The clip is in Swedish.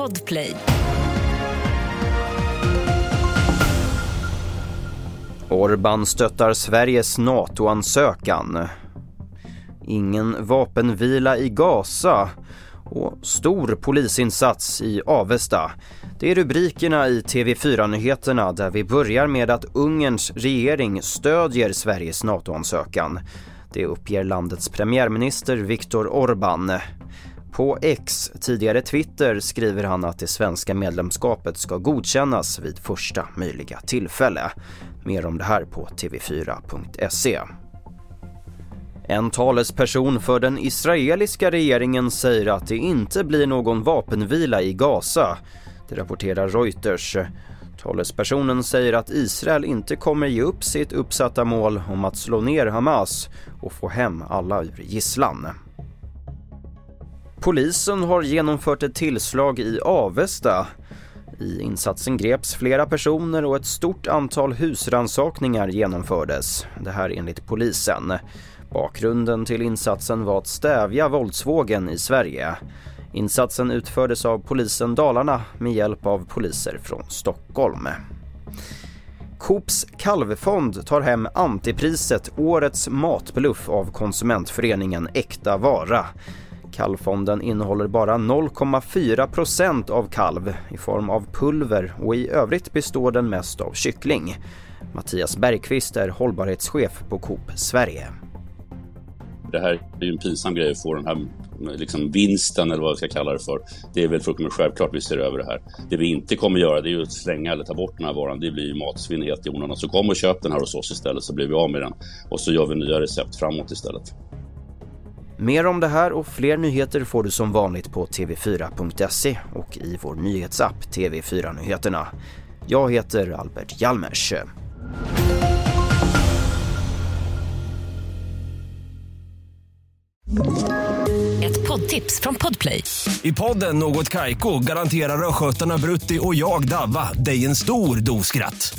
Podplay. Orban stöttar Sveriges NATO-ansökan. Ingen vapenvila i Gaza och stor polisinsats i Avesta. Det är rubrikerna i TV4-nyheterna där vi börjar med att Ungerns regering stödjer Sveriges NATO-ansökan. Det uppger landets premiärminister Viktor Orbán. På X, tidigare Twitter, skriver han att det svenska medlemskapet ska godkännas vid första möjliga tillfälle. Mer om det här på tv4.se. En talesperson för den israeliska regeringen säger att det inte blir någon vapenvila i Gaza. Det rapporterar Reuters. Talespersonen säger att Israel inte kommer ge upp sitt uppsatta mål om att slå ner Hamas och få hem alla ur gisslan. Polisen har genomfört ett tillslag i Avesta. I insatsen greps flera personer och ett stort antal husransakningar genomfördes. Det här enligt polisen. Bakgrunden till insatsen var att stävja våldsvågen i Sverige. Insatsen utfördes av polisen Dalarna med hjälp av poliser från Stockholm. Coops kalvfond tar hem antipriset Årets matbluff av konsumentföreningen Äkta Vara. Kalvfonden innehåller bara 0,4% av kalv i form av pulver och i övrigt består den mest av kyckling. Mattias Bergqvist är hållbarhetschef på Coop Sverige. Det här är ju en pinsam grej att få den här liksom vinsten eller vad jag ska kalla det för. Det är väl fullkomligt självklart vi ser över det här. Det vi inte kommer göra det är ju att slänga eller ta bort den här varan. Det blir ju matsvinn helt i onödan. Så kom och köp den här hos oss istället så blir vi av med den. Och så gör vi nya recept framåt istället. Mer om det här och fler nyheter får du som vanligt på tv4.se och i vår nyhetsapp TV4 Nyheterna. Jag heter Albert Hjalmers. Ett poddtips från Podplay. I podden Något Kaiko garanterar östgötarna Brutti och jag, Davva, dig en stor dos skratt.